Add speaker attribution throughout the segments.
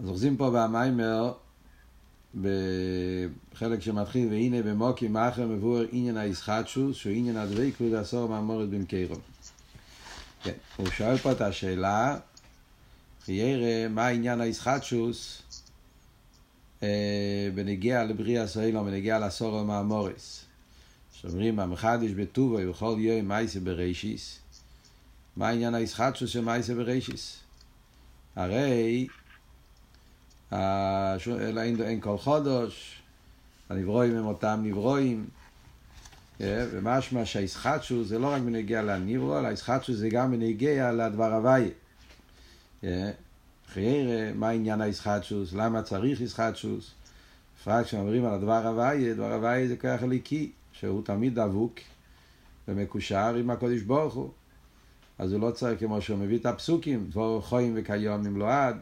Speaker 1: אז אוחזים פה במיימר, בחלק שמתחיל, והנה במוקי מאחר מבואר עניין הישחטשוס, שהוא עניין הדבקות עשור מאמורת במקרו. כן, הוא שואל פה את השאלה, ירא, מה עניין הישחטשוס אה, בנגיע לבריאה סוילום, בנגיע לעשור מאמורס. שאומרים, המחדש בטובו, וכל יום מייסה ברישיס. מה עניין הישחטשוס של מייסה ברישיס? הרי אלא אין, אין כל חודש, הנברואים הם אותם נברואים, אה, ומשמע שהישחטשו זה לא רק בנגיע לנברו, אלא הישחטשו זה גם בנגיע לדבר הוויה. אה, חיירה, מה עניין הישחטשוס, למה צריך ישחטשוס? בפרט כשאומרים על הדבר הוויה, דבר הוויה זה כוח הליקי, שהוא תמיד דבוק ומקושר עם הקודש ברוך הוא. אז הוא לא צריך, כמו שהוא מביא את הפסוקים, דבור חויים וכיום לעד,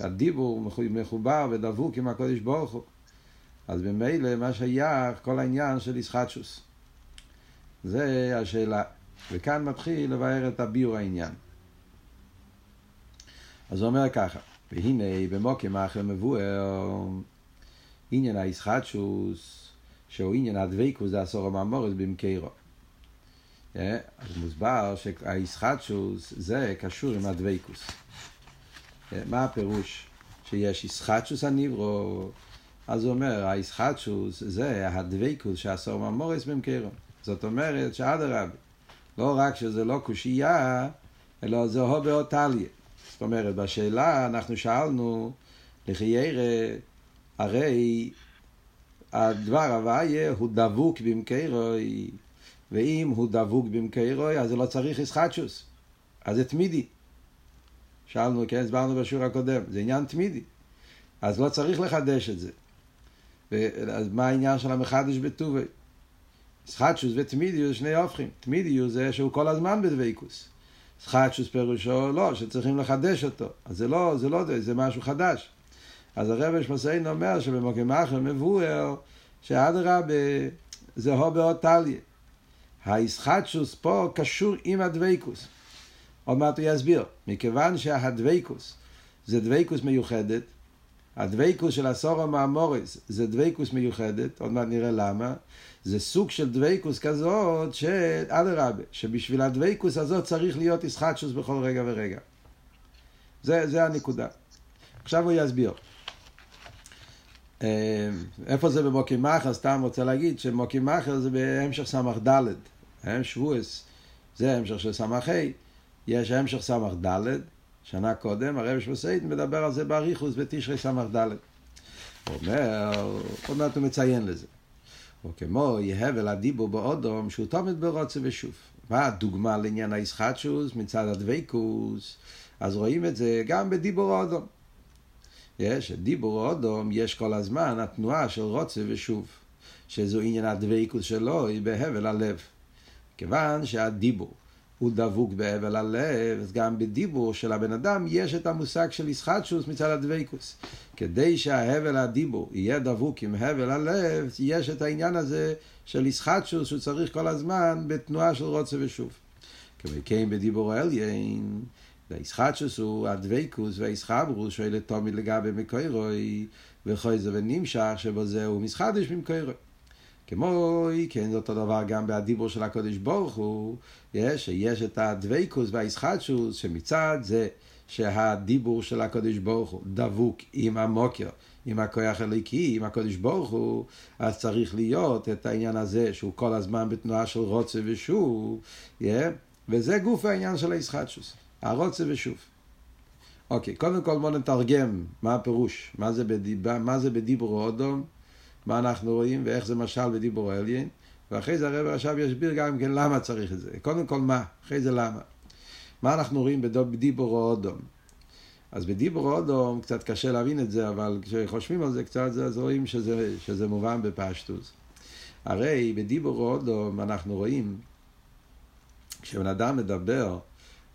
Speaker 1: שהדיבור מחובר ודבוק עם הקודש ברוך הוא. אז ממילא מה שייך כל העניין של ישחטשוס. זה השאלה. וכאן מתחיל לבאר את הביור העניין. אז הוא אומר ככה, והנה במוקים אחר מבואר עניין הישחטשוס, שהוא עניין הדבקוס זה עשור המאמורס במקרו. אה? אז מוסבר שהישחטשוס זה קשור עם הדבקוס. מה הפירוש? שיש ישחטשוס הניברו, אז הוא אומר, הישחטשוס זה הדבקוס שעשור ממורס במקרו. זאת אומרת שאדרבה, לא רק שזה לא קושייה, אלא זה הו באותליה. זאת אומרת, בשאלה אנחנו שאלנו, לחיירה, הרי הדבר הוויה הוא דבוק במקרוי, ואם הוא דבוק במקרוי, אז זה לא צריך ישחטשוס, אז זה תמידי. שאלנו, כן, הסברנו בשיעור הקודם, זה עניין תמידי. אז לא צריך לחדש את זה. אז מה העניין של המחדש בטובי? סחטשוס ותמידיוס זה שני הופכים. תמידיוס זה שהוא כל הזמן בדוויקוס. סחטשוס פירושו לא, שצריכים לחדש אותו. אז זה לא, זה לא, זה משהו חדש. אז הרב שמסיין אומר שבמוקם אחר מבואר שאדרבה זה הו בעוד טליה. הישחטשוס פה קשור עם הדוויקוס. עוד מעט הוא יסביר. מכיוון שהדוויקוס זה דוויקוס מיוחדת, הדוויקוס של עשור המאמורס זה דוויקוס מיוחדת, עוד מעט נראה למה, זה סוג של דוויקוס כזאת, שאדרבה, שבשביל הדוויקוס הזאת צריך להיות ישחטשוס בכל רגע ורגע. זה, זה הנקודה. עכשיו הוא יסביר. אה, איפה זה במוקי מחר? סתם רוצה להגיד שמוקי מחר זה בהמשך סמך ד', הם שבועס, זה המשך של סמך ה'. יש המשך סמך ד', שנה קודם, הרב שבוסייד מדבר על זה באריכוס בתשרי סמך ד'. הוא אומר, עוד מעט הוא מציין לזה. או כמו יהבל הדיבור באודום שהוא תומד ברוצה ושוב. מה הדוגמה לעניין הישחטשוס מצד הדבקוס? אז רואים את זה גם בדיבור אודום. יש, דיבור אודום יש כל הזמן התנועה של רוצה ושוב, שזו עניין הדבקוס שלו, היא בהבל הלב. כיוון שהדיבור הוא דבוק בהבל הלב, אז גם בדיבור של הבן אדם יש את המושג של ישחטשוס מצד הדבקוס. כדי שההבל הדיבור יהיה דבוק עם הבל הלב, יש את העניין הזה של ישחטשוס שהוא צריך כל הזמן בתנועה של רוצה ושוב. כמקיים בדיבור העליין, והישחטשוס הוא הדבקוס והישחברוס שואל תמיד לגבי מקוירוי, וכל זה ונמשך שבו זהו מסחדש ממקוירוי. כמו, כן, אותו דבר גם בדיבור של הקודש ברוך הוא, יש, שיש את הדבקוס והישחטשוס, שמצד זה שהדיבור של הקודש ברוך הוא דבוק עם המוקר, עם הכוח הליקי, עם הקודש ברוך הוא, אז צריך להיות את העניין הזה שהוא כל הזמן בתנועה של רוצה ושוב, yeah, וזה גוף העניין של הישחטשוס, הרוצה ושוב. אוקיי, קודם כל בואו נתרגם מה הפירוש. מה זה בדיבור אודום. מה אנחנו רואים ואיך זה משל בדיבור העליין, ואחרי זה הרב עכשיו יסביר גם כן למה צריך את זה. קודם כל מה, אחרי זה למה. מה אנחנו רואים בדיבור אודום? אז בדיבור אודום קצת קשה להבין את זה, אבל כשחושבים על זה קצת, אז רואים שזה, שזה מובן בפשטוס. הרי בדיבור אודום אנחנו רואים, כשבן אדם מדבר,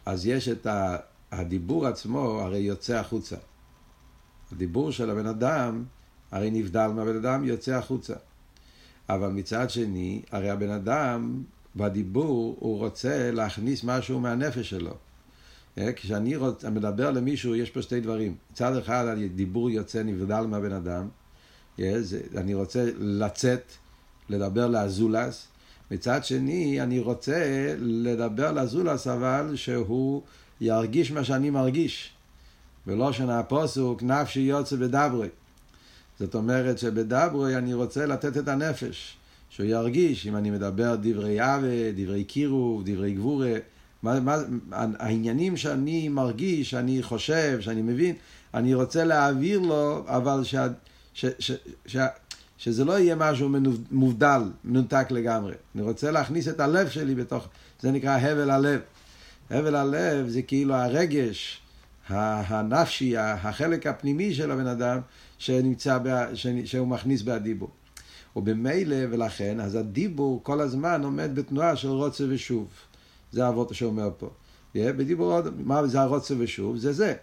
Speaker 1: אז יש את הדיבור עצמו, הרי יוצא החוצה. הדיבור של הבן אדם הרי נבדל מהבן אדם, יוצא החוצה. אבל מצד שני, הרי הבן אדם, בדיבור, הוא רוצה להכניס משהו מהנפש שלו. אה, כשאני רוצ, מדבר למישהו, יש פה שתי דברים. מצד אחד, דיבור יוצא נבדל מהבן אדם. אה, אני רוצה לצאת, לדבר לאזולס. מצד שני, אני רוצה לדבר לאזולס, אבל שהוא ירגיש מה שאני מרגיש. בלושן הפוסוק, נפשי יוצא בדברי. זאת אומרת שבדברי אני רוצה לתת את הנפש. שהוא ירגיש, אם אני מדבר דברי עוות, דברי קירוב, דברי גבורה, מה, מה, העניינים שאני מרגיש, שאני חושב, שאני מבין, אני רוצה להעביר לו, אבל ש, ש, ש, ש, שזה לא יהיה משהו מובדל, מנותק לגמרי. אני רוצה להכניס את הלב שלי בתוך, זה נקרא הבל הלב. הבל הלב זה כאילו הרגש הנפשי, החלק הפנימי של הבן אדם שנמצא, שהוא מכניס בהדיבור. ובמילא ולכן, אז הדיבור כל הזמן עומד בתנועה של רוצה ושוב. זה אבות שאומר פה. בדיבור עוד, מה זה הרוצה ושוב? זה זה.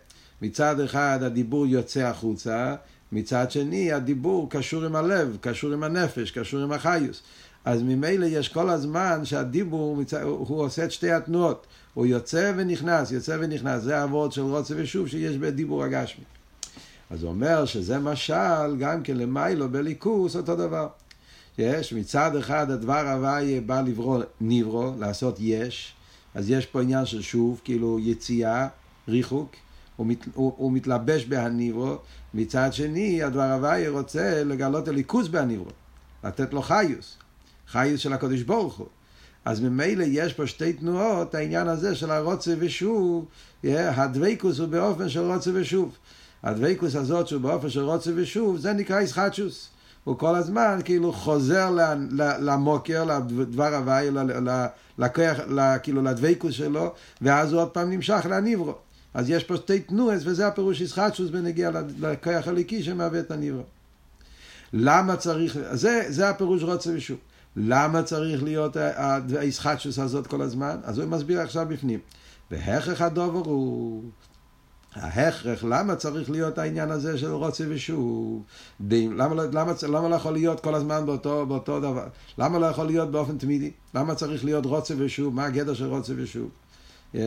Speaker 1: מצד אחד הדיבור יוצא החוצה, מצד שני הדיבור קשור עם הלב, קשור עם הנפש, קשור עם החיוס. אז ממילא יש כל הזמן שהדיבור, הוא עושה את שתי התנועות. הוא יוצא ונכנס, יוצא ונכנס. זה האבות של רוצה ושוב שיש בדיבור הגשמי. אז הוא אומר שזה משל גם כן למיילו בליכוס אותו דבר. יש מצד אחד הדבר הוויה בא לברוא נברו, לעשות יש, אז יש פה עניין של שוב, כאילו יציאה, ריחוק, הוא, מת, הוא, הוא מתלבש בהניברו, מצד שני הדבר הוויה רוצה לגלות הליכוס בהניברו, לתת לו חיוס, חיוס של הקדוש ברוך הוא. אז ממילא יש פה שתי תנועות, העניין הזה של הרוצה ושוב, הדבקוס הוא באופן של רוצה ושוב. הדבקוס הזאת שהוא באופן של רוצה ושוב, זה נקרא ישחטשוס. הוא כל הזמן כאילו חוזר למוקר, לדבר הוואי, לכוח, כאילו לדבקוס שלו, ואז הוא עוד פעם נמשך לניברו. אז יש פה שתי תנועס, וזה הפירוש ישחטשוס בנגיע לכוח הליקי שמהווה את הניברו. למה צריך, זה, זה הפירוש רוצה ושוב. למה צריך להיות הישחטשוס הזאת כל הזמן? אז הוא מסביר עכשיו בפנים. והכרח הדובר הוא ההכרח, למה צריך להיות העניין הזה של רוצה ושוב? למה, לא, למה, למה לא יכול להיות כל הזמן באותו, באותו דבר? למה לא יכול להיות באופן תמידי? למה צריך להיות רוצה ושוב? מה הגדר של רוצה ושוב? Yeah.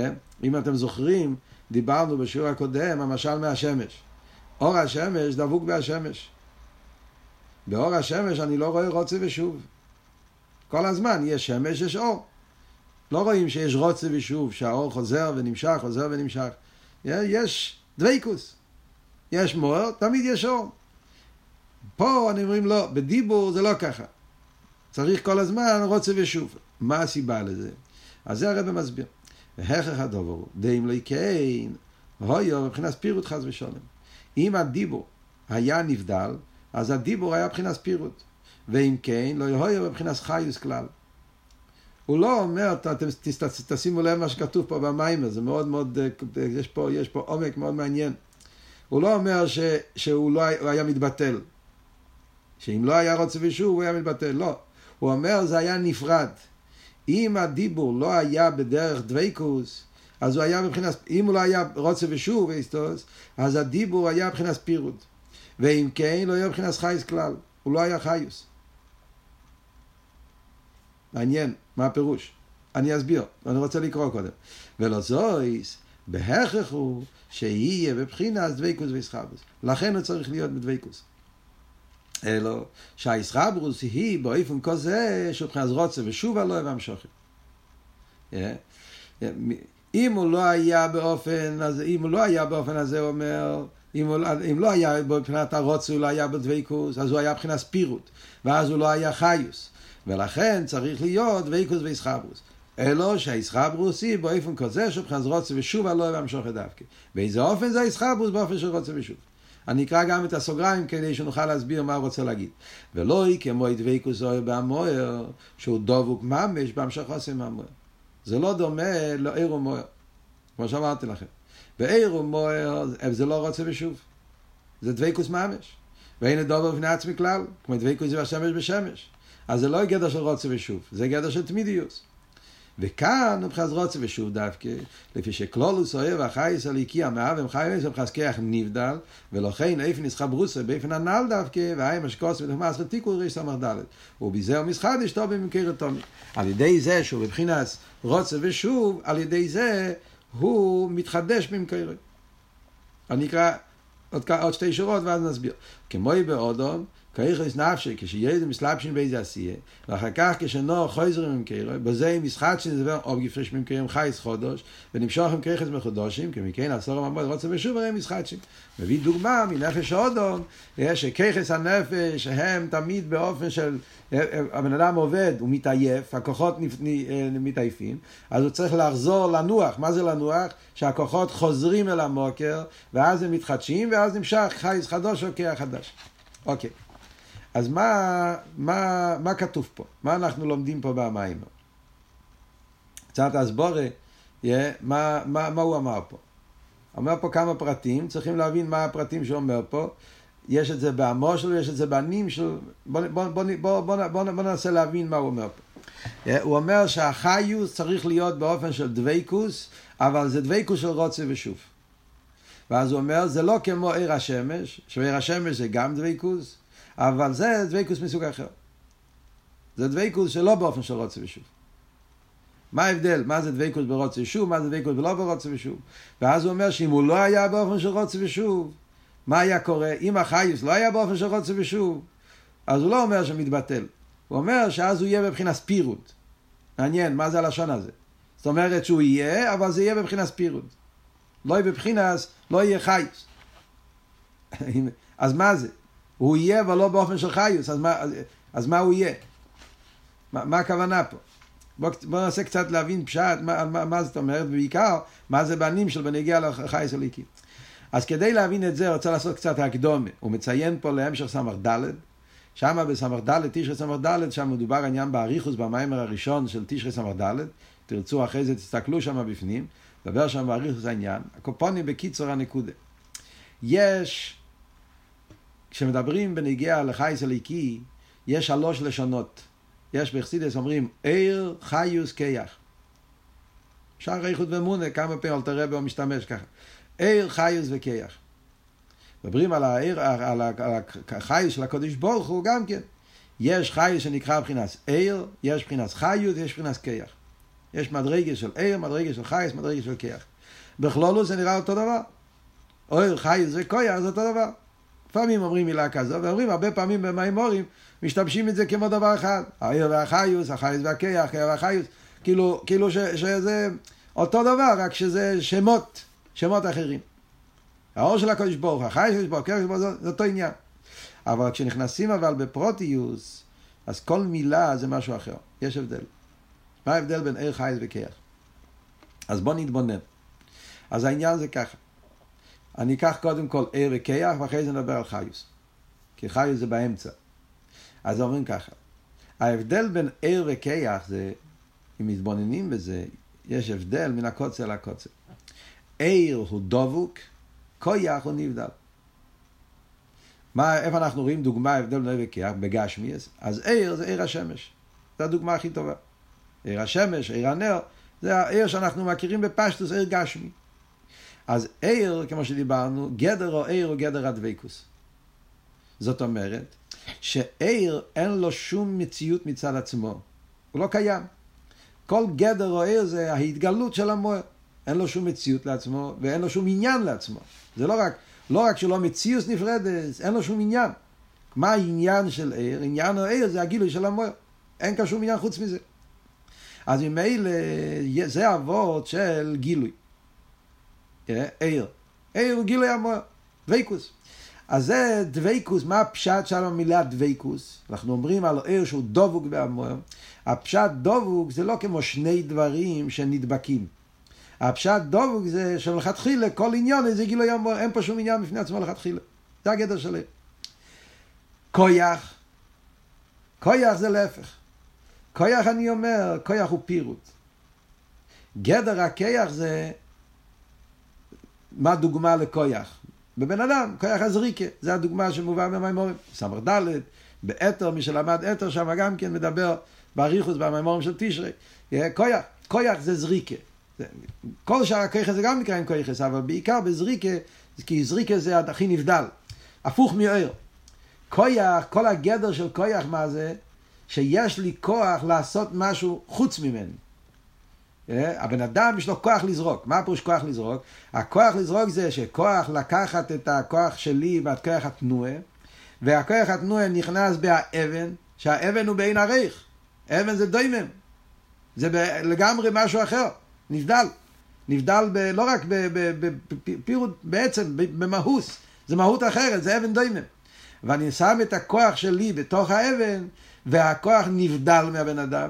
Speaker 1: אם אתם זוכרים, דיברנו בשיעור הקודם, המשל מהשמש. אור השמש דבוק בהשמש. באור השמש אני לא רואה רוצה ושוב. כל הזמן יש שמש, יש אור. לא רואים שיש רוצה ושוב, שהאור חוזר ונמשך, חוזר ונמשך. יש דוויקוס. יש מור, תמיד יש אור. פה אני אומרים לא, בדיבור זה לא ככה. צריך כל הזמן רוצה ושוב. מה הסיבה לזה? אז זה הרב מסביר. והכרח הדובר הוא, דאים לא יקן, הויו מבחינת פירוט חס ושלום. אם הדיבור היה נבדל, אז הדיבור היה מבחינת פירוט. ואם כן, לא יהיו מבחינת חיוס כלל. הוא לא אומר, אתם תשימו לב מה שכתוב פה במים, זה מאוד מאוד, אה, יש פה, יש פה עומק מאוד מעניין. הוא לא אומר ש, שהוא לא הוא היה מתבטל. שאם לא היה רוצה ושוב, הוא היה מתבטל. לא. הוא אומר, זה היה נפרד. אם הדיבור לא היה בדרך דוויקוס, אז הוא היה מבחינת, אם הוא לא היה רוצה ושוב, אז הדיבור היה מבחינת פירוט. ואם כן, לא היה מבחינת חייס כלל. הוא לא היה חייס. מעניין, מה הפירוש? אני אסביר, אני רוצה לקרוא קודם. ולא זויס, בהכרח הוא שיהיה בבחינס דבקוס ויסחבוס. לכן הוא צריך להיות בדבקוס. אלו שהאיסחברוס היא באופן כזה שבחינת רוצה ושוב עלו והמשוכת. אם הוא לא היה באופן הזה, אם הוא לא היה באופן הזה, הוא אומר, אם, הוא, לא, אם לא היה מבחינת הרוצה, הוא לא היה בדבקוס, אז הוא היה מבחינת ספירות, ואז הוא לא היה חיוס. ולכן צריך להיות ויקוס ואיסחברוס. אלו שהאיסחברוס היא באופן כזה שבחז רוצה ושוב הלא והמשוך דווקא. באיזה אופן זה האיסחברוס? באופן של רוצה ושוב. אני אקרא גם את הסוגריים כדי שנוכל להסביר מה הוא רוצה להגיד. ולא היא כמו דבקוס אוהר בהמוער, שהוא דבוק ממש בהמשך עושה מהמוער. זה לא דומה לעיר ומוער, כמו שאמרתי לכם. בעיר ומוער זה לא רוצה ושוב. זה דבקוס ממש. ואין הדובר בפני עצמי כלל, כמו דבקוס בשמש בשמש. אז זה לא גדר של רוצה ושוב, זה גדר של תמידיוס. וכאן מבחינת רוצה ושוב דווקא, לפי שכלולוס אוהב החייס הליקי המאהב חייס ומחזקח נבדל, ולכן איפה נסחה ברוסה באיפן הנ"ל דווקא, והאי משקוס ותחמאס ותיקו ריש סמך ד' ובזה הוא מסחד אשתו במקר תומי. על ידי זה שהוא מבחינת רוצה ושוב, על ידי זה הוא מתחדש במקרה. אני אקרא עוד, עוד שתי שורות ואז נסביר. כמו באודום, כיכס נפשי, כשידע מסלבשין באיזה עשייה, ואחר כך כשנור חוזרים עם קרו, בזה משחק שנדבר או גפרש ממקרים חייס חודש, ונמשוך עם כיכס מחודשים, כמכן עשור הממוד רוצה ושוב הרי משחקים. מביא דוגמה מנפש אודום, שכיכס הנפש הם תמיד באופן של, הבן אדם עובד, הוא מתעייף, הכוחות מתעייפים, אז הוא צריך לחזור לנוח. מה זה לנוח? שהכוחות חוזרים אל המוקר, ואז הם מתחדשים, ואז נמשך חייס חדוש או חדש. אוקיי. אז מה, מה, מה כתוב פה? מה אנחנו לומדים פה במים? קצת הסבורה, yeah, מה, מה, מה הוא אמר פה? אומר פה כמה פרטים, צריכים להבין מה הפרטים שהוא אומר פה. יש את זה בעמו שלו, יש את זה בנים שלו. בואו בוא, בוא, בוא, בוא, בוא, בוא ננסה להבין מה הוא אומר פה. הוא אומר שהחיות צריך להיות באופן של דביקות, אבל זה דביקות של רצוא ושוב. ואז הוא אומר, זה לא כמו אור השמש, שאור השמש זה גם דביקות, אבל זה דביקות מסוג אחר. זה דביקות שלא באופן של רצוא ושוב. מה ההבדל? מה זה דביקות ברצוא ושוב? מה זה דביקות ולא ברצוא ושוב? ואז הוא אומר שאם הוא לא היה באופן של רצוא ושוב, מה היה קורה? אם החיוס לא היה באופן של רוצה ושוב, אז הוא לא אומר שמתבטל. הוא אומר שאז הוא יהיה בבחינת פירוט. מעניין, מה זה הלשון הזה? זאת אומרת שהוא יהיה, אבל זה יהיה בבחינת פירוט. לא יהיה בבחינת, לא יהיה חיוס. אז מה זה? הוא יהיה אבל לא באופן של חיוס, אז מה, אז, מה הוא יהיה? מה, מה הכוונה פה? בואו בוא ננסה קצת להבין פשט, מה, מה, מה זאת אומרת, ובעיקר, מה זה בנים של בנגיע לחייס הליקי. אז כדי להבין את זה, רוצה לעשות קצת הקדומה. הוא מציין פה להמשך סמ"ך ד', שם בסמ"ך ד', תשרי סמ"ך ד', שם מדובר עניין באריכוס במיימר הראשון של תשרי סמ"ך ד', תרצו אחרי זה, תסתכלו שם בפנים, דבר שם באריכוס העניין, הקופונים בקיצור הנקודה. יש כשמדברים בנגיע לחייס הליקי, יש שלוש לשונות. יש בחסידס אומרים, עיר חיוס קייח. שער איכות ואמונה, כמה פעמים אלתר רבי משתמש ככה. עיר חיוס וקייח. מדברים על העיר, על החיוס של הקודש ברוך הוא גם כן. יש חיוס שנקרא מבחינת עיר, יש מבחינת חיוס, יש מבחינת קייח. יש מדרגה של עיר, מדרגה של חיוס, מדרגה של קייח. בכלולו זה נראה אותו דבר. עיר חיוס וקייח זה אותו דבר. לפעמים אומרים מילה כזו, ואומרים הרבה פעמים במימורים, משתמשים את זה כמו דבר אחד. העיר והחיוס, החיוס והכיח, העיר והחיוס, כאילו, כאילו ש, שזה אותו דבר, רק שזה שמות, שמות אחרים. האור של הקודש ברוך, החי של ברוך, הקודש ברוך, זה אותו עניין. אבל כשנכנסים אבל בפרוטיוס, אז כל מילה זה משהו אחר. יש הבדל. מה ההבדל בין עיר חייס וכיח? אז בואו נתבונן. אז העניין זה ככה. אני אקח קודם כל ער וכיח, ואחרי זה נדבר על חיוס. כי חיוס זה באמצע. אז אומרים ככה, ההבדל בין ער וכיח זה, אם מתבוננים בזה, יש הבדל מן הקוצר לקוצר. ער הוא דבוק, כיח הוא נבדל. מה, איפה אנחנו רואים דוגמה, הבדל בין ער וכיח? בגשמיאס. אז ער זה ער השמש. זו הדוגמה הכי טובה. ער השמש, ער הנר, זה הער שאנחנו מכירים בפשטוס, ער גשמי. אז עיר, כמו שדיברנו, גדר או עיר הוא גדר הדבקוס. זאת אומרת, שעיר אין לו שום מציאות מצד עצמו. הוא לא קיים. כל גדר או עיר זה ההתגלות של המוער. אין לו שום מציאות לעצמו, ואין לו שום עניין לעצמו. זה לא רק, לא רק שלא מציאות נפרדת, אין לו שום עניין. מה העניין של עיר? עניין או עיר זה הגילוי של המוער. אין כאן שום עניין חוץ מזה. אז ממילא זה אבות של גילוי. עיר. עיר הוא גילוי המוער, דוויקוס. אז זה דוויקוס, מה הפשט שם המילה דוויקוס? אנחנו אומרים על עיר שהוא דבוק בהמוער. הפשט דבוק זה לא כמו שני דברים שנדבקים. הפשט דבוק זה שמלכתחילה כל עניין זה גילוי המוער, אין פה שום עניין בפני עצמו לכתחילה. זה הגדר של עיר. כויח זה להפך. כויח אני אומר, כויח הוא פירוט. גדר הכיח זה מה דוגמה לכויח? בבן אדם, כויח הזריקה, זה הדוגמה שמובא במימורים. סמר ד', באתר, מי שלמד אתר שם גם כן מדבר באריכוס במימורים של תשרי. כויח, כויח זה זריקה. כל שאר הכויח זה גם נקרא עם כויחס, אבל בעיקר בזריקה, כי זריקה זה הכי נבדל. הפוך מעיר. כויח, כל הגדר של כויח מה זה? שיש לי כוח לעשות משהו חוץ ממני. אה? הבן אדם יש לו כוח לזרוק. מה הפירוש כוח לזרוק? הכוח לזרוק זה שכוח לקחת את הכוח שלי ואת כוח התנועה, והכוח התנועה נכנס באבן, שהאבן הוא בעין הריך. אבן זה דוימם. זה לגמרי משהו אחר, נבדל. נבדל ב, לא רק בפירוט, בעצם, במהוס. זה מהות אחרת, זה אבן דוימם. ואני שם את הכוח שלי בתוך האבן, והכוח נבדל מהבן אדם.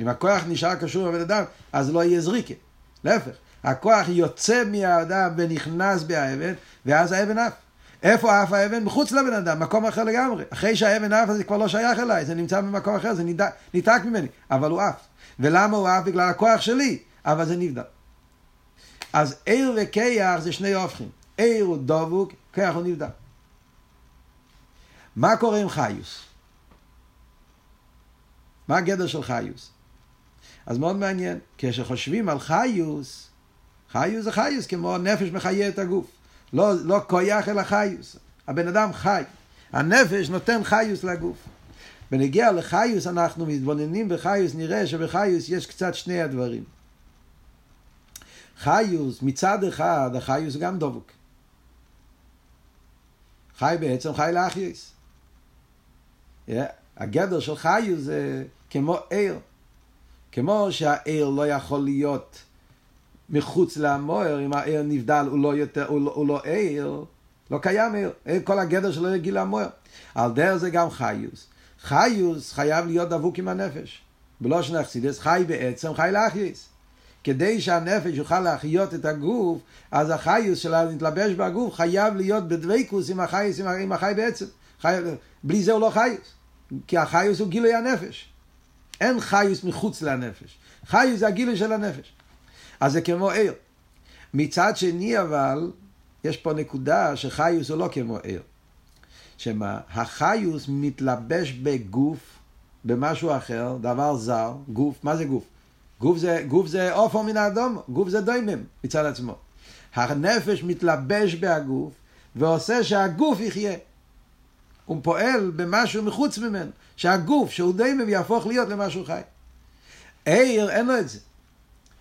Speaker 1: אם הכוח נשאר קשור לבן אדם, אז לא יהיה זריקה. להפך, הכוח יוצא מהאדם ונכנס באבן, ואז האבן עף. איפה עף האבן? מחוץ לבן אדם, מקום אחר לגמרי. אחרי שהאבן עף, זה כבר לא שייך אליי, זה נמצא במקום אחר, זה ניתק ממני, אבל הוא עף. ולמה הוא עף? בגלל הכוח שלי, אבל זה נבדל. אז עיר וכיח זה שני הופכים. עיר הוא דבוק, כיח הוא נבדל. מה קורה עם חיוס? מה הגדר של חיוס? אז מאוד מעניין, כשחושבים על חיוס, חיוס זה חיוס, כמו נפש מחיה את הגוף. לא, לא כויח אלא חיוס. הבן אדם חי. הנפש נותן חיוס לגוף. בנגיע לחיוס אנחנו מתבוננים בחיוס, נראה שבחיוס יש קצת שני הדברים. חיוס, מצד אחד, החיוס גם דבוק. חי בעצם חי לאחייס. Yeah. הגדר של חיוס זה כמו עיר. כמו שהעיר לא יכול להיות מחוץ למוער, אם העיר נבדל הוא לא, יותר, הוא לא, הוא לא עיר, לא קיים עיר, כל הגדר שלו יגיע למוער. על דרך זה גם חיוס. חיוס חייב להיות דבוק עם הנפש. בלא שנחסידס חי בעצם, חי להחייס. כדי שהנפש יוכל להחיות את הגוף, אז החיוס שלה להתלבש בגוף חייב להיות בדבקוס עם החייס, עם החי בעצם. חי... בלי זה הוא לא חיוס. כי החיוס הוא גילוי הנפש. אין חיוס מחוץ לנפש. חיוס זה הגילוי של הנפש. אז זה כמו עיר. מצד שני אבל, יש פה נקודה שחיוס הוא לא כמו עיר. שמה, החיוס מתלבש בגוף, במשהו אחר, דבר זר, גוף, מה זה גוף? גוף זה, גוף זה עופר מן האדום, גוף זה דוימם מצד עצמו. הנפש מתלבש בהגוף ועושה שהגוף יחיה. הוא פועל במשהו מחוץ ממנו, שהגוף, שהוא דוימם, יהפוך להיות למשהו חי. עיר, אין לו את זה.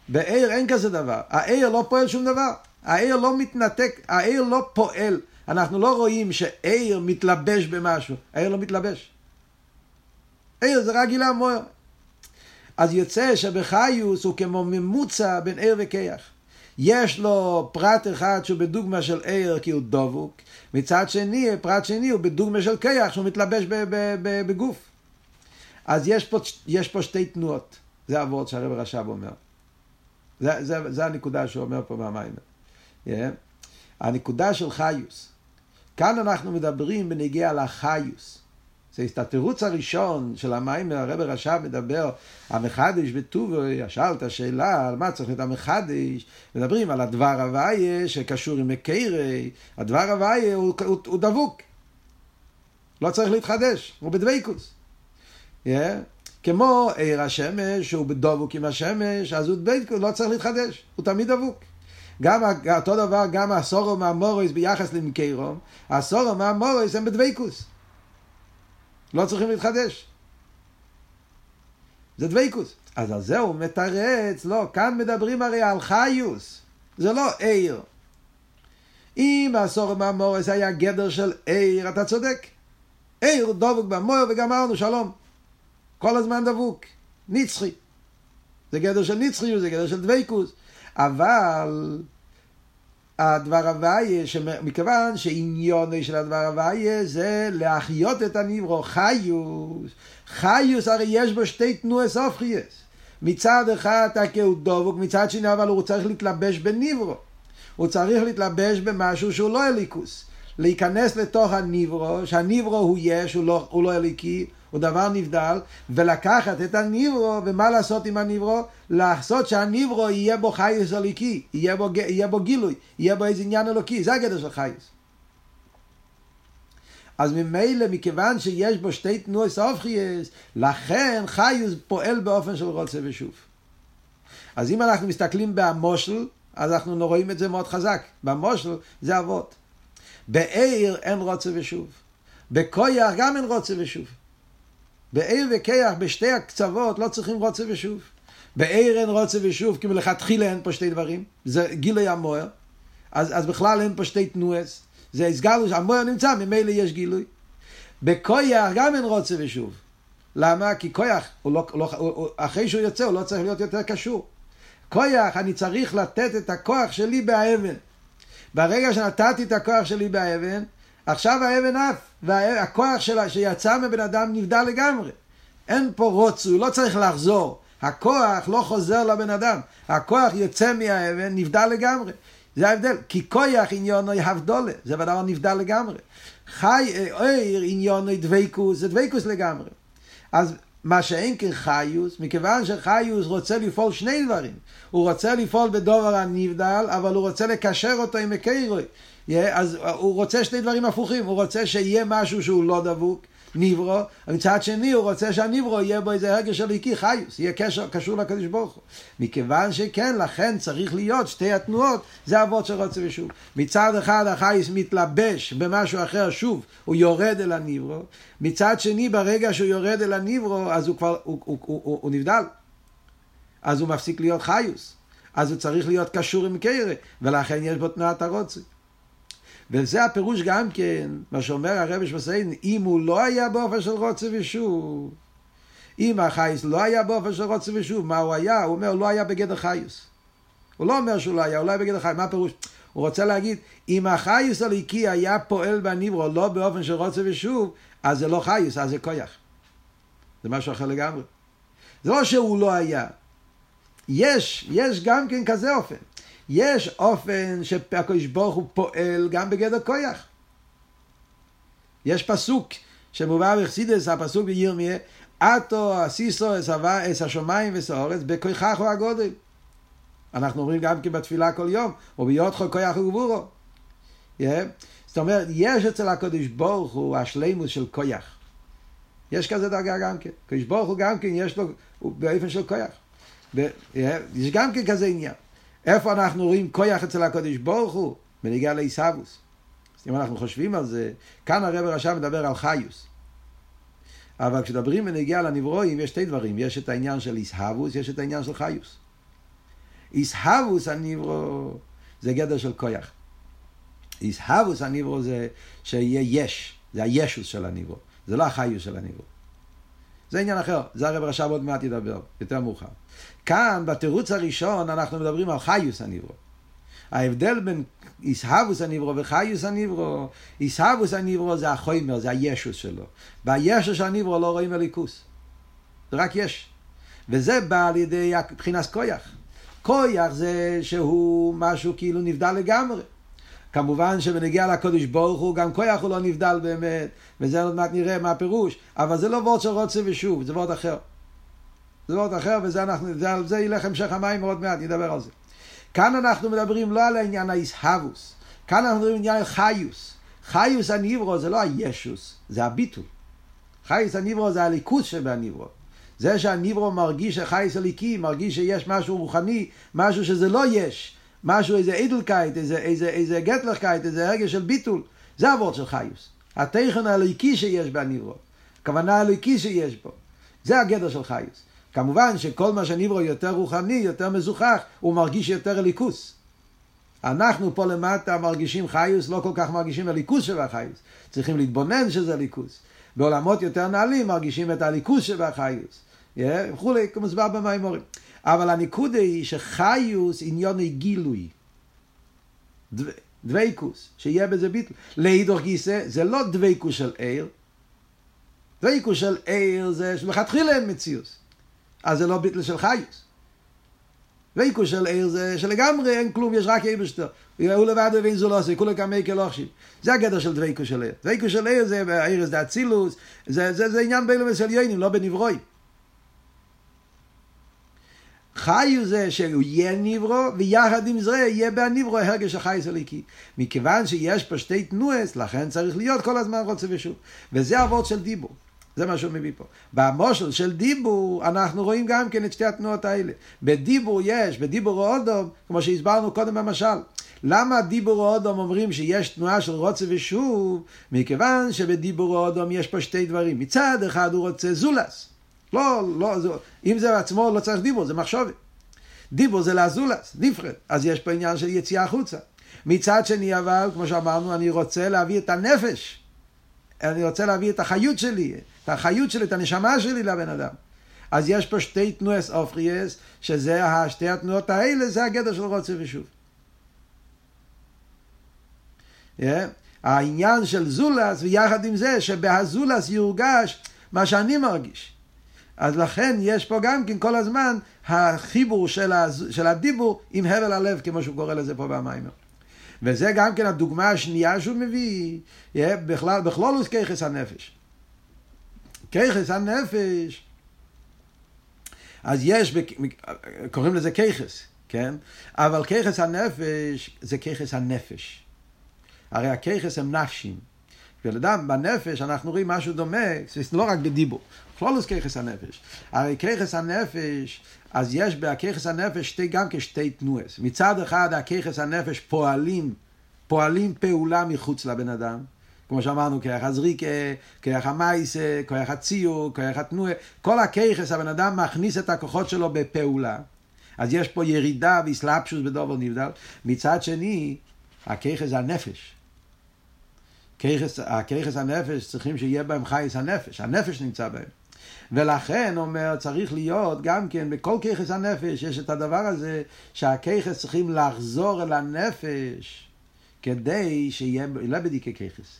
Speaker 1: בעיר אין כזה דבר. העיר לא פועל שום דבר. העיר לא מתנתק, העיר לא פועל. אנחנו לא רואים שעיר מתלבש במשהו. העיר לא מתלבש. עיר זה רק גילה מויר. אז יוצא שבחיוס הוא כמו ממוצע בין עיר וכיח. יש לו פרט אחד שהוא בדוגמה של עיר כי הוא דבוק, מצד שני, פרט שני הוא בדוגמה של כיח שהוא מתלבש בגוף. אז יש פה, יש פה שתי תנועות, זה הוורד שהרב רש"ב אומר. זה, זה, זה הנקודה שהוא אומר פה מהמים. Yeah. הנקודה של חיוס. כאן אנחנו מדברים בנגיע לחיוס. זה התירוץ הראשון של המים, הרב רש"ב מדבר, המחדש בטובו, את השאלה על מה צריך להיות המחדש, מדברים על הדבר הוויה שקשור עם מקרי, הדבר הוויה הוא, הוא, הוא דבוק, לא צריך להתחדש, הוא בדבקוס. Yeah. כמו עיר השמש, שהוא בדבוק עם השמש, אז הוא בדבקוס, לא צריך להתחדש, הוא תמיד דבוק. גם אותו דבר, גם הסורו מהמורויס ביחס למקיירום, הסורו מהמורויס הם בדבקוס. לא צריכים להתחדש. זה דבקוס. אז על זה הוא מתרץ, לא, כאן מדברים הרי על חיוס, זה לא עיר. אם הסור מהמורס היה גדר של עיר, אתה צודק. עיר דבוק במויר וגמרנו, שלום. כל הזמן דבוק, נצחי. זה גדר של נצחי, זה גדר של דבקוס. אבל הדבר הוויה, מכיוון שעניונו של הדבר הוויה זה להחיות את הניברו, חיוס. חיוס הרי יש בו שתי תנועי סופחייס. מצד אחד הוא דבוק, מצד שני אבל הוא צריך להתלבש בניברו. הוא צריך להתלבש במשהו שהוא לא אליקוס. להיכנס לתוך הניברו, שהניברו הוא יש, הוא לא, הוא לא אליקי, הוא דבר נבדל, ולקחת את הניברו, ומה לעשות עם הניברו? לעשות שהניברו יהיה בו חייס אלוקי, יהיה בו, יהיה בו גילוי, יהיה בו איזה עניין אלוקי, זה הגדר של חייס. אז ממילא, מכיוון שיש בו שתי תנועי סופחייס, לכן חיוס פועל באופן של רוצה ושוב. אז אם אנחנו מסתכלים במושל, אז אנחנו רואים את זה מאוד חזק. במושל זה אבות. בעיר אין רוצה ושוב. בכויח גם אין רוצה ושוב. בעיר וכיח בשתי הקצוות לא צריכים רוצה ושוב. בעיר אין רוצה ושוב, כי מלכתחילה אין פה שתי דברים, זה גילוי המוער, אז, אז בכלל אין פה שתי תנועס, זה הסגלו, המוער נמצא, ממילא יש גילוי. בכויח גם אין רוצה ושוב. למה? כי כויח, הוא לא, לא, הוא, הוא, אחרי שהוא יוצא, הוא לא צריך להיות יותר קשור. כויח, אני צריך לתת את הכוח שלי באבן. ברגע שנתתי את הכוח שלי באבן, עכשיו האבן עף, והכוח שלה שיצא מבן אדם נבדל לגמרי. אין פה רוצו, הוא לא צריך לחזור. הכוח לא חוזר לבן אדם, הכוח יוצא מהאבן, נבדל לגמרי. זה ההבדל, כי כוח עניונו הבדולה, זה דבר נבדל לגמרי. חי, עיר עניונו דבקוס, זה דבקוס לגמרי. אז מה שאין כן חיוס, מכיוון שחיוס רוצה לפעול שני דברים. הוא רוצה לפעול בדובר הנבדל, אבל הוא רוצה לקשר אותו עם הקיירוי. אז הוא רוצה שני דברים הפוכים, הוא רוצה שיהיה משהו שהוא לא דבוק, ניברו, ומצד שני הוא רוצה שהניברו יהיה בו איזה הרגש של איקי חיוס, יהיה קשר, קשור לקדוש ברוך הוא. מכיוון שכן, לכן צריך להיות שתי התנועות, זה אבות של רוצה ושוב. מצד אחד החייס מתלבש במשהו אחר, שוב, הוא יורד אל הניברו, מצד שני ברגע שהוא יורד אל הניברו, אז הוא כבר, הוא, הוא, הוא, הוא, הוא נבדל. אז הוא מפסיק להיות חיוס. אז הוא צריך להיות קשור עם קרא, ולכן יש בו תנועת הרוצה. וזה הפירוש גם כן, מה שאומר הרבי שמסיין, אם הוא לא היה באופן של רוצה ושוב, אם החייס לא היה באופן של רוצה ושוב, מה הוא היה? הוא אומר, לא היה בגדר חיוס. הוא לא אומר שהוא לא היה, הוא לא היה בגדר חיוס. מה הפירוש? הוא רוצה להגיד, אם החיוס הליקי היה פועל בניברו לא באופן של רוצה ושוב, אז זה לא חיוס, אז זה כויח. זה משהו אחר לגמרי. זה לא שהוא לא היה. יש, יש גם כן כזה אופן. יש אופן שהקדוש ברוך הוא פועל גם בגדר כויח. יש פסוק שמובא בחסידס, הפסוק בירמיה, עטו אסיסו אס השמיים ואס האורץ בכויכך הוא הגודל. אנחנו אומרים גם כן בתפילה כל יום, או ביודכו כויח וגבורו. Yeah. זאת אומרת, יש אצל הקדוש ברוך הוא השלימוס של כויח. יש כזה דרגה גם כן. הקדוש ברוך הוא גם כן יש לו, הוא באופן של כויח. יש גם כן כזה עניין. איפה אנחנו רואים כויח אצל הקודש ברוך הוא? בנגיע לעיסאוווס. אם אנחנו חושבים על זה, כאן הרב רשם מדבר על חיוס. אבל כשדברים בנגיע לנברואים, יש שתי דברים. יש את העניין של איסהבוס, יש את העניין של חיוס. איסהבוס הנברו זה גדר של כויח. איסהבוס הנברו זה שיהיה יש, זה הישוס של הנברו, זה לא החיוס של הנברו. זה עניין אחר, זה הרב רשב עוד מעט ידבר, יותר מאוחר. כאן, בתירוץ הראשון, אנחנו מדברים על חיוס הניברו. ההבדל בין איסהבוס הניברו וחיוס הניברו, איסהבוס הניברו זה החומר, זה הישוס שלו. בישוס של הניברו לא רואים הליכוס. זה רק יש. וזה בא על ידי מבחינת כויח. כויח זה שהוא משהו כאילו נבדל לגמרי. כמובן שבנגיע לקודש ברוך הוא, גם כויח הוא לא נבדל באמת, וזה עוד מעט נראה מה הפירוש, אבל זה לא וורד של רוצה ושוב, זה וורד אחר. זה וורד אחר, וזה אנחנו, זה, על זה ילך המשך המים עוד מעט, נדבר על זה. כאן אנחנו מדברים לא על העניין האיסהבוס, כאן אנחנו מדברים על עניין חיוס. חיוס הניברו זה לא הישוס, זה הביטול. חיוס הניברו זה הליכוס שבהניברו. זה שהניברו מרגיש שחייס הליקי, מרגיש שיש משהו רוחני, משהו שזה לא יש. משהו, איזה אידלקייט, איזה, איזה, איזה גטלכקייט, איזה הרגש של ביטול, זה הוורד של חיוס. התכן הליקי שיש בניברו, הכוונה הליקי שיש בו, זה הגדר של חיוס. כמובן שכל מה שניברו יותר רוחני, יותר מזוכח, הוא מרגיש יותר אליקוס. אנחנו פה למטה מרגישים חיוס, לא כל כך מרגישים הליכוס שבחיוס. צריכים להתבונן שזה ליכוס. בעולמות יותר נעלים מרגישים את הליכוס שבחיוס. וכולי, כמוסבר במימורים. אבל הנקודה היא שחיוס עניון גילוי. דוויקוס, שיהיה בזה ביטל. להידור גיסא, זה לא דוויקוס של עיר. דוויקוס של עיר זה שמלכתחילה אין מציאוס. אז זה לא ביטל של חיוס. דוויקוס של עיר זה שלגמרי אין כלום, יש רק איבשטר. הוא לבד ואין זו לא עושה, כולה כמי כלוכשיב. זה הגדר של דוויקוס של עיר. דוויקוס של עיר זה עיר זה אצילוס, זה, זה, זה עניין בין למסליונים, לא בנברואים. חיו זה שהוא יהיה ניברו, ויחד עם זה יהיה בהניברו הרגש החייס הליקי. מכיוון שיש פה שתי תנועס, לכן צריך להיות כל הזמן רוצה ושוב. וזה הוורד של דיבור. זה מה שהוא מביא פה. במושל של דיבור, אנחנו רואים גם כן את שתי התנועות האלה. בדיבור יש, בדיבור אודום, כמו שהסברנו קודם במשל. למה דיבור אודום אומרים שיש תנועה של רוצה ושוב? מכיוון שבדיבור אודום יש פה שתי דברים. מצד אחד הוא רוצה זולס. לא, לא, זה, אם זה עצמו לא צריך דיבור, זה מחשובת. דיבור זה לאזולס, נפרד. אז יש פה עניין של יציאה החוצה. מצד שני אבל, כמו שאמרנו, אני רוצה להביא את הנפש. אני רוצה להביא את החיות שלי, את החיות שלי, את הנשמה שלי לבן אדם. אז יש פה שתי תנועס אופריאס, שזה שתי התנועות האלה, זה הגדר של רוצה ושוב. Yeah. העניין של זולס, ויחד עם זה שבהזולס יורגש מה שאני מרגיש. אז לכן יש פה גם כן כל הזמן החיבור של, הז... של הדיבור עם הבל הלב, כמו שהוא קורא לזה פה במיימר. וזה גם כן הדוגמה השנייה שהוא מביא, בכלל, בכלולוס כיחס הנפש. כיחס הנפש, אז יש, קוראים לזה כיחס, כן? אבל כיחס הנפש זה כיחס הנפש. הרי הכיחס הם נפשים. ולאדם בנפש אנחנו רואים משהו דומה, זה לא רק בדיבור, כלולוס כיחס הנפש. הרי כיחס הנפש, אז יש בכיחס הנפש שתי, גם כשתי תנועס. מצד אחד הכיחס הנפש פועלים, פועלים פעולה מחוץ לבן אדם. כמו שאמרנו, כרך הזריקה, כרך המייסה, כרך הציור, כרך התנועה, כל הכיחס, הבן אדם מכניס את הכוחות שלו בפעולה. אז יש פה ירידה ואסלאפשוס בדובר נבדל. מצד שני, הכיחס זה הנפש. הכיחס הנפש צריכים שיהיה בהם חייס הנפש, הנפש נמצא בהם. ולכן אומר צריך להיות גם כן בכל כיחס הנפש יש את הדבר הזה שהכיחס צריכים לחזור אל הנפש כדי שיהיה בדיקי כיחס.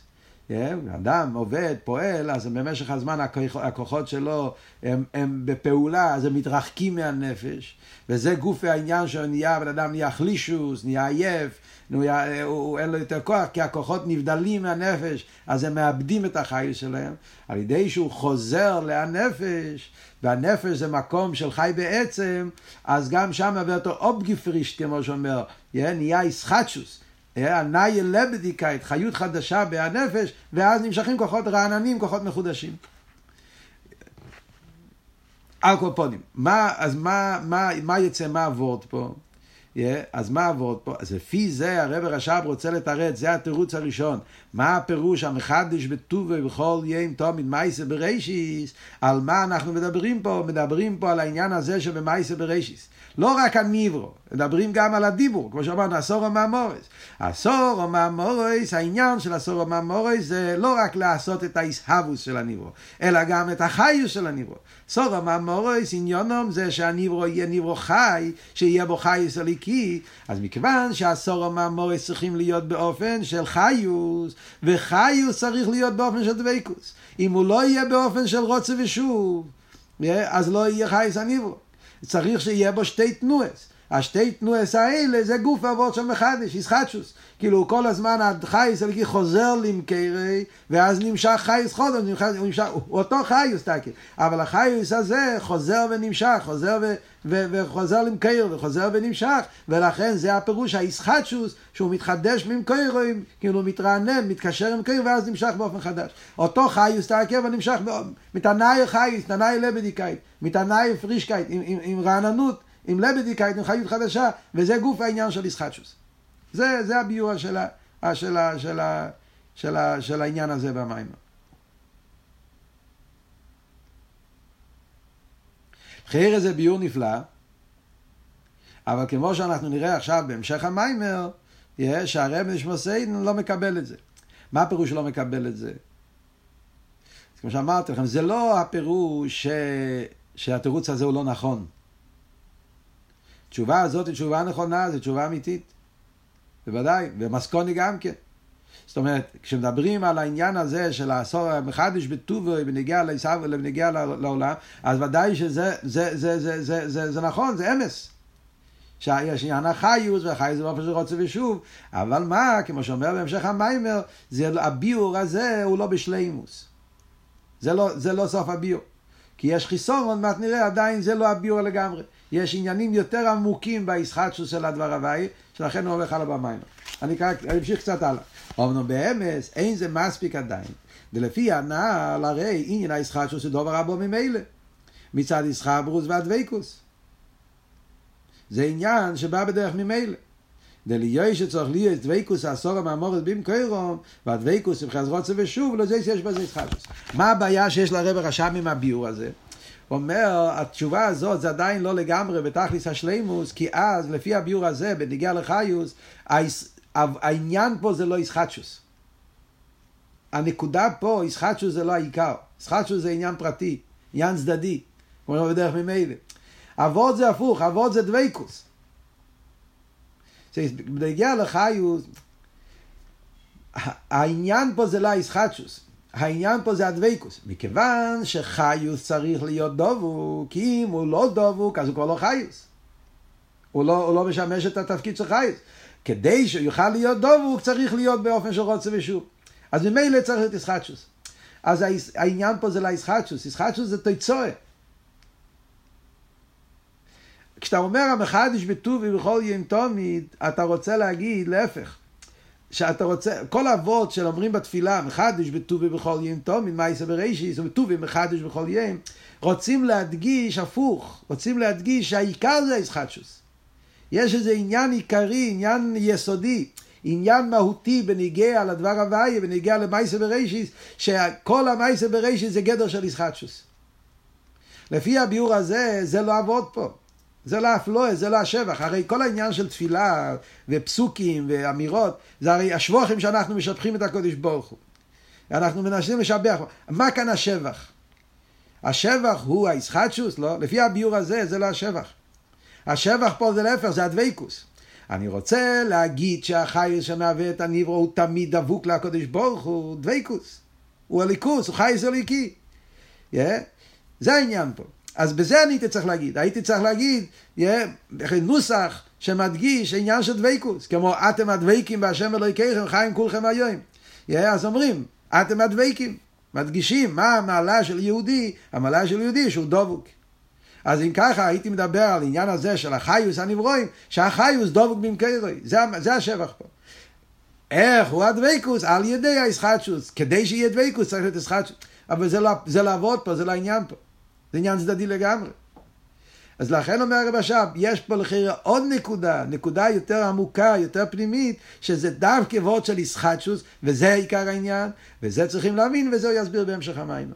Speaker 1: כן? אדם עובד, פועל, אז במשך הזמן הכוחות שלו הם, הם בפעולה, אז הם מתרחקים מהנפש, וזה גוף העניין שנהיה, בן אדם נהיה חלישוס, נהיה עייף, נהיה, הוא, הוא, אין לו יותר כוח, כי הכוחות נבדלים מהנפש, אז הם מאבדים את החיים שלהם, על ידי שהוא חוזר להנפש, והנפש זה מקום של חי בעצם, אז גם שם הרבה יותר אובגיפרישט, כמו שאומר, נהיה איסחטשוס. הנאי לבדיקאית, חיות חדשה בהנפש, ואז נמשכים כוחות רעננים, כוחות מחודשים. אלקופונים. מה, אז מה, מה, מה יצא מהוורד פה? Yeah, אז מה הוורד פה? אז לפי זה הרב רש"ב רוצה לתרץ, זה התירוץ הראשון. מה הפירוש המחדש בטובי בכל יים תומית מייסה בראשיס? על מה אנחנו מדברים פה? מדברים פה על העניין הזה שבמייסה בראשיס. לא רק הניברו, מדברים גם על הדיבור, כמו שאמרנו, עשור המאמורס. עשור המאמורס, העניין של עשור המאמורס זה לא רק לעשות את האיסהבוס של הניברו, אלא גם את החיוס של הניברו. עשור המאמורס, עניונום זה שהניברו יהיה ניברו חי, שיהיה בו חיוס אליקי, אז מכיוון שעשור המאמורס צריכים להיות באופן של חיוס, וחיוס צריך להיות באופן של דבקוס. אם הוא לא יהיה באופן של רוצה ושוב, אז לא יהיה חייס הניברו. צריך שיהיה בו שתי תנועס. השתי תנועס האלה זה גוף אבות של מחדש, ישחטשוס. כאילו כל הזמן החייס אלגי חוזר למקרי, ואז נמשך חייס חודו, נמשך, נמשך, הוא אותו חייס תקי, אבל החייס הזה חוזר ונמשך, חוזר ו, ו, וחוזר למקיר, וחוזר ונמשך, ולכן זה הפירוש הישחטשוס, שהוא מתחדש ממקרים, כאילו הוא מתרענן, מתקשר עם מקיר, ואז נמשך באופן חדש. אותו חייס תקי, ונמשך, מתנאי חייס, תנאי לבדיקאית, מתנאי פרישקייט, עם, עם, עם רעננות. עם לבדיקאית, עם חיות חדשה, וזה גוף העניין של ישחטשוס. זה, זה הביור של, ה, של, ה, של, ה, של, ה, של העניין הזה במים. חייר זה ביור נפלא, אבל כמו שאנחנו נראה עכשיו בהמשך המיימר, שהרב נשמוסיין לא מקבל את זה. מה הפירוש לא מקבל את זה? כמו שאמרתי לכם, זה לא הפירוש ש... שהתירוץ הזה הוא לא נכון. התשובה הזאת היא תשובה נכונה, זו תשובה אמיתית. בוודאי, ומסקוני גם כן. זאת אומרת, כשמדברים על העניין הזה של העשור המחדש בטובו בנגיע לעשו ובנגיע לעולם, אז ודאי שזה זה, זה, זה, זה, זה, זה נכון, זה אמס. שיש עניין החיוס, והחיוס זה באופן של רוצה ושוב, אבל מה, כמו שאומר בהמשך המיימר, זה, הביור הזה הוא לא בשלימוס. זה לא, זה לא סוף הביור. כי יש חיסון, עוד נראה, עדיין זה לא הביור לגמרי. יש עניינים יותר עמוקים בישחטשוס של הדבר הוואי, שלכן הוא הולך הלאה במים. אני אמשיך קצת הלאה. אמנם באמס, אין זה מספיק עדיין. ולפי הנעל, הרי עניין הישחטשוס הוא דבר רבו ממילא. מצד ישחברוס והדבקוס. זה עניין שבא בדרך ממילא. דליוי שצריך להיות דבקוס עשור המאמורת במקוירום והדבקוס עם חזרות ושוב לא זה שיש בזה ישחטשוס. מה הבעיה שיש לרב רשם עם הביור הזה? אומר, התשובה הזאת זה עדיין לא לגמרי בתכליס השלימוס, כי אז, לפי הביור הזה, בניגיע לחיוס, העניין פה זה לא ישחטשוס. הנקודה פה, ישחטשוס זה לא העיקר. ישחטשוס זה עניין פרטי, עניין צדדי, כמו בדרך ממילא. אבות זה הפוך, אבות זה דבייקוס. בניגיע לחיוס, העניין פה זה לא הישחטשוס. העניין פה זה הדבקוס. מכיוון שחיוס צריך להיות דבוק, כי אם הוא לא דבוק, אז הוא כבר לא חיוס. הוא לא, הוא לא משמש את התפקיד של חיוס. כדי שהוא יוכל להיות דבוק, צריך להיות באופן של רוצה ושוב. אז ממילא צריך להיות ישחטשוס. אז העניין פה זה לא ישחטשוס, ישחטשוס זה תיצואה. כשאתה אומר המחדש בטובי בכל יום תמיד, אתה רוצה להגיד להפך. שאתה רוצה, כל האבות שאומרים בתפילה, מחדש בטובי בכל יום מן מייסה בראשיס, ובטובי מחדש בכל יום, רוצים להדגיש הפוך, רוצים להדגיש שהעיקר זה הישחטשוס. יש איזה עניין עיקרי, עניין יסודי, עניין מהותי בניגיע לדבר הוויה, בניגיע למייסה בראשיס, שכל המייסה בראשיס זה גדר של ישחטשוס. לפי הביאור הזה, זה לא עבוד פה. זה לא אפלואה, זה לא השבח. הרי כל העניין של תפילה ופסוקים ואמירות, זה הרי השבוחים שאנחנו משבחים את הקודש ברוך הוא. אנחנו מנסים לשבח. מה כאן השבח? השבח הוא הישחטשוס? לא. לפי הביור הזה, זה לא השבח. השבח פה זה להפך, זה הדבקוס. אני רוצה להגיד שהחייס שמהווה את הניברו הוא תמיד דבוק לקודש ברוך הוא דבקוס. הוא הליכוס, הוא חייס אליקי. Yeah. זה העניין פה. אז בזה אני הייתי צריך להגיד. הייתי צריך להגיד, נוסח שמדגיש עניין של דבקוס, כמו אתם הדבקים בהשם אלוהיכיכם חיים כולכם היום. אז אומרים, אתם הדבקים. מדגישים מה המעלה של יהודי, המעלה של יהודי שהוא דבוק. אז אם ככה הייתי מדבר על עניין הזה של החיוס הנברואים, שהחיוס דבוק במקרוי, זה, זה השבח פה. איך הוא הדבקוס? על ידי הישחטשוס. כדי שיהיה דבקוס צריך להיות ישחטשוס. אבל זה, לא, זה לעבוד פה, זה לעניין פה. זה עניין צדדי לגמרי. אז לכן אומר הרב עכשיו, יש פה לחירה עוד נקודה, נקודה יותר עמוקה, יותר פנימית, שזה דווקא וורד של ישחטשוס, וזה עיקר העניין, וזה צריכים להבין, וזה הוא יסביר בהמשך המים.